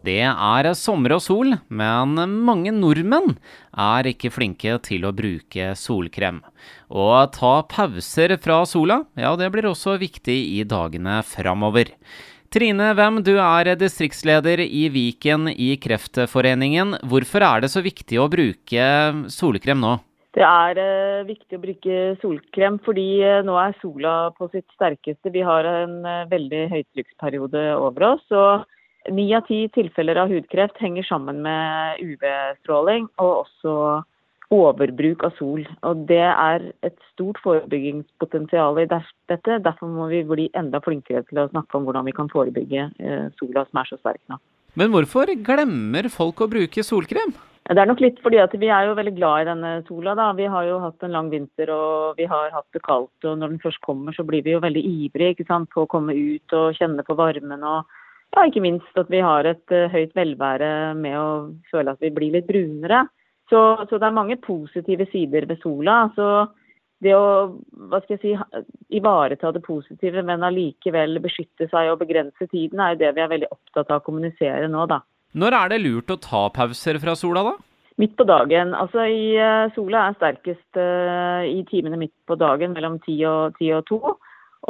Det er sommer og sol, men mange nordmenn er ikke flinke til å bruke solkrem. Å ta pauser fra sola, ja det blir også viktig i dagene framover. Trine Wem, du er distriktsleder i Viken i Kreftforeningen. Hvorfor er det så viktig å bruke solkrem nå? Det er eh, viktig å bruke solkrem fordi eh, nå er sola på sitt sterkeste. Vi har en eh, veldig høytrykksperiode over oss. og Ni av ti tilfeller av hudkreft henger sammen med UV-stråling og også overbruk av sol. Og Det er et stort forebyggingspotensial i dette. Derfor må vi bli enda flinkere til å snakke om hvordan vi kan forebygge eh, sola som er så sterk nå. Men hvorfor glemmer folk å bruke solkrem? Det er nok litt fordi at vi er jo veldig glad i denne sola. da. Vi har jo hatt en lang vinter og vi har hatt det kaldt. og Når den først kommer, så blir vi jo veldig ivrige på å komme ut og kjenne på varmen. og ja, ikke minst at vi har et uh, høyt velvære med å føle at vi blir litt brunere. Så, så, det er mange positive sider ved sola. Så det å hva skal jeg si, ivareta det positive, men allikevel beskytte seg og begrense tiden, er jo det vi er veldig opptatt av å kommunisere nå, da. Når er det lurt å ta pauser fra sola, da? Midt på dagen. Altså i, uh, Sola er sterkest uh, i timene midt på dagen mellom ti og, 10 og 2.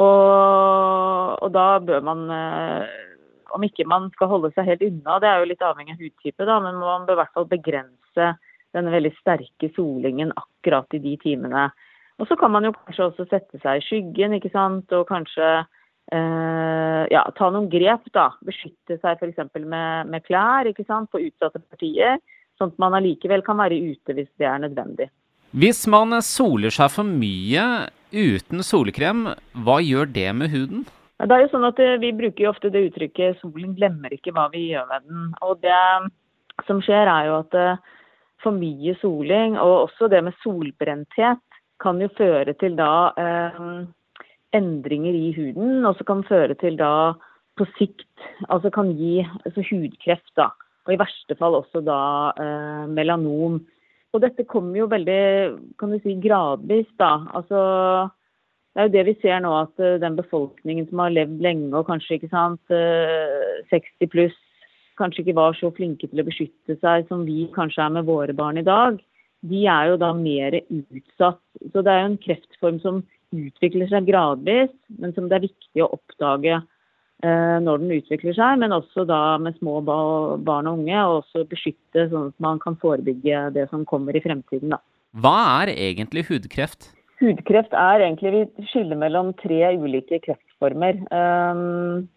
Og, og da bør man om ikke man skal holde seg helt unna, det er jo litt avhengig av hudtype, da, men man bør i hvert fall begrense denne veldig sterke solingen akkurat i de timene. Og så kan man jo kanskje også sette seg i skyggen, ikke sant, og kanskje eh, ja, ta noen grep, da. Beskytte seg f.eks. Med, med klær ikke sant, på utsatte partier, sånn at man allikevel kan være ute hvis det er nødvendig. Hvis man soler seg for mye uten solkrem, hva gjør det med huden? Det er jo sånn at eh, Vi bruker jo ofte det uttrykket 'solen glemmer ikke hva vi gjør med den'. Og Det som skjer, er jo at eh, for mye soling, og også det med solbrenthet, kan jo føre til da eh, endringer i huden. Og så kan føre til da på sikt Altså kan gi altså hudkreft, da. Og i verste fall også da eh, melanom. Og dette kommer jo veldig kan du si, gradvis, da. Altså det er jo det vi ser nå, at eh, den befolkningen som har levd lenge og kanskje ikke sant, 60 eh, pluss, kanskje ikke var så flinke til å beskytte seg som vi kanskje er med våre barn i dag, de er jo da mer utsatt. Så det er jo en kreftform som utvikler seg gradvis, men som det er viktig å oppdage eh, når den utvikler seg. Men også da med små barn og unge, og også beskytte sånn at man kan forebygge det som kommer i fremtiden. da. Hva er egentlig hudkreft? Hudkreft er egentlig Vi skiller mellom tre ulike kreftformer. Um,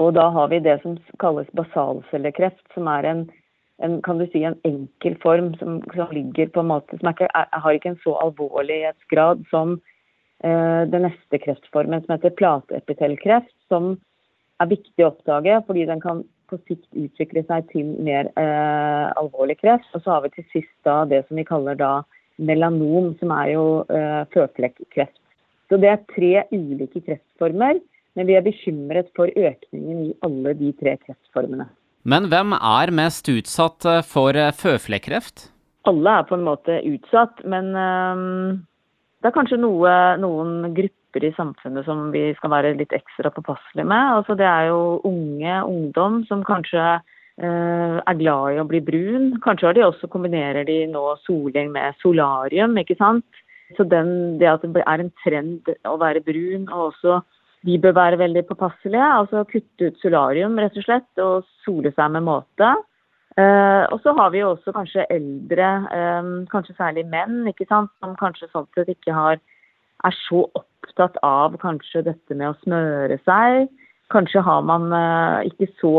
og da har vi det som kalles basalcellekreft, som er en, en kan du si, en enkel form som, som ligger på en måte som ikke, har ikke en så alvorlighetsgrad som uh, den neste kreftformen, som heter plateepitellkreft, som er viktig å oppdage fordi den kan på sikt utvikle seg til mer uh, alvorlig kreft. Og så har vi til sist da det som vi kaller da melanom, som er jo uh, føflekkreft. Så det er tre ulike kreftformer, men vi er bekymret for økningen i alle de tre kreftformene. Men hvem er mest utsatt eh, for eh, føflekkreft? Alle er på en måte utsatt, men um, det er kanskje noe, noen grupper i samfunnet som vi skal være litt ekstra påpasselige med. Altså, det er jo unge, ungdom, som kanskje er glad i å bli brun. Kanskje de også kombinerer de nå soling med solarium, ikke sant. Så den, det at det er en trend å være brun, og også de bør være veldig påpasselige. Altså kutte ut solarium, rett og slett, og sole seg med måte. Eh, og så har vi jo også kanskje eldre, eh, kanskje særlig menn, ikke sant, som kanskje sånn sett ikke har, er så opptatt av kanskje dette med å smøre seg. Kanskje har man eh, ikke så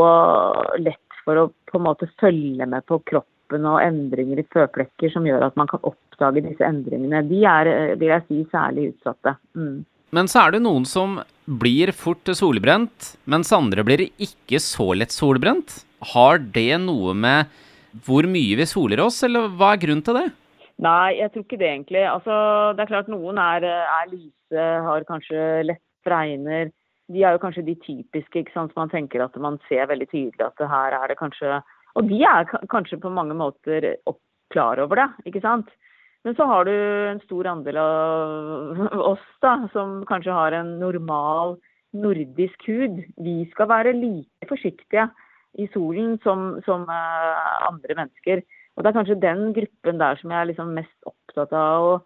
lett for å på en måte følge med på kroppen og endringer i føflekker som gjør at man kan oppdage disse endringene. De er, eh, vil jeg si, særlig utsatte. Mm. Men så er det noen som blir fort solbrent, mens andre blir ikke så lett solbrent. Har det noe med hvor mye vi soler oss, eller hva er grunnen til det? Nei, jeg tror ikke det egentlig. Altså, det er klart noen er, er lyse, har kanskje lett fregner de er jo kanskje de typiske ikke sant, som man tenker at man ser veldig tydelig at her er det kanskje Og de er kanskje på mange måter klar over det, ikke sant. Men så har du en stor andel av oss da, som kanskje har en normal nordisk hud. Vi skal være like forsiktige i solen som, som andre mennesker. Og Det er kanskje den gruppen der som jeg er liksom mest opptatt av å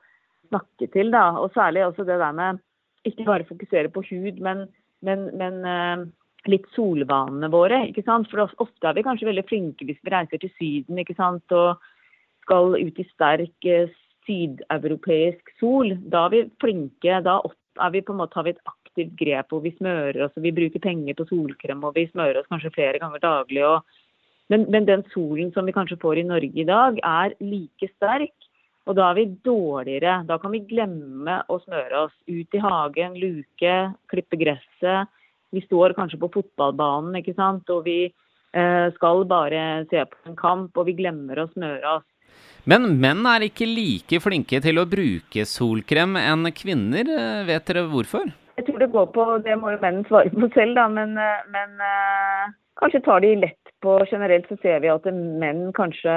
snakke til. da, Og særlig også det der med ikke bare fokusere på hud, men, men, men uh, litt solvanene våre. ikke sant? For ofte er vi kanskje veldig flinke hvis vi reiser til Syden ikke sant? og skal ut i sterk uh, sydeuropeisk sol. Da er vi flinke. Da er vi på en måte, har vi et aktivt grep hvor vi smører oss og vi bruker penger på solkrem og vi smører oss kanskje flere ganger daglig. og men, men, den solen som vi kanskje får i Norge i dag, er like sterk. Og da er vi dårligere. Da kan vi glemme å smøre oss. Ut i hagen, luke, klippe gresset. Vi står kanskje på fotballbanen, ikke sant. Og vi eh, skal bare se på en kamp, og vi glemmer å smøre oss. Men menn er ikke like flinke til å bruke solkrem enn kvinner. Vet dere hvorfor? Jeg tror det går på Det må jo menn svare på selv, da. Men, eh, men uh, kanskje tar de lett på Generelt så ser vi at menn kanskje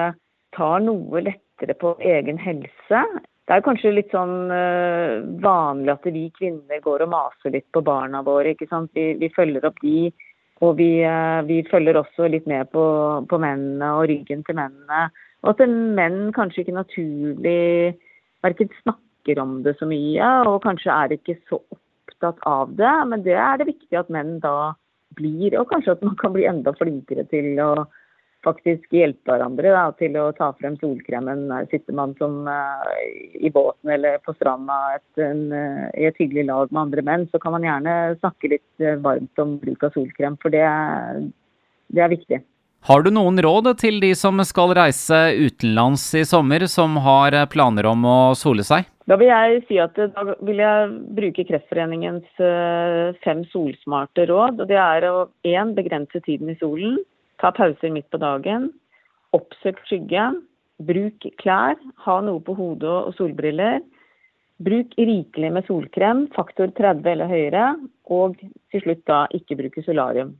tar noe lettere på egen helse. Det er kanskje litt sånn uh, vanlig at vi kvinner går og maser litt på barna våre. ikke sant? Vi, vi følger opp de, og vi, uh, vi, følger også litt med på, på mennene og ryggen til mennene. Og at menn kanskje ikke naturlig verken snakker om det så mye, og kanskje er ikke så opptatt av det. Men det er det viktig at menn da blir, og kanskje at man kan bli enda flinkere til å faktisk hjelpe hverandre da, til å ta frem solkremen. Sitter man som uh, i båten eller på stranda uh, i et hyggelig lag med andre menn, så kan man gjerne snakke litt uh, varmt om bruk av solkrem, for det, det er viktig. Har du noen råd til de som skal reise utenlands i sommer, som har planer om å sole seg? Da vil jeg si at da vil jeg bruke Kreftforeningens eh, fem solsmarte råd. og Det er å én begrense tiden i solen, ta pauser midt på dagen, oppsøk skygge, bruk klær, ha noe på hodet og solbriller. Bruk rikelig med solkrem, faktor 30 eller høyere, og til slutt da ikke bruke solarium.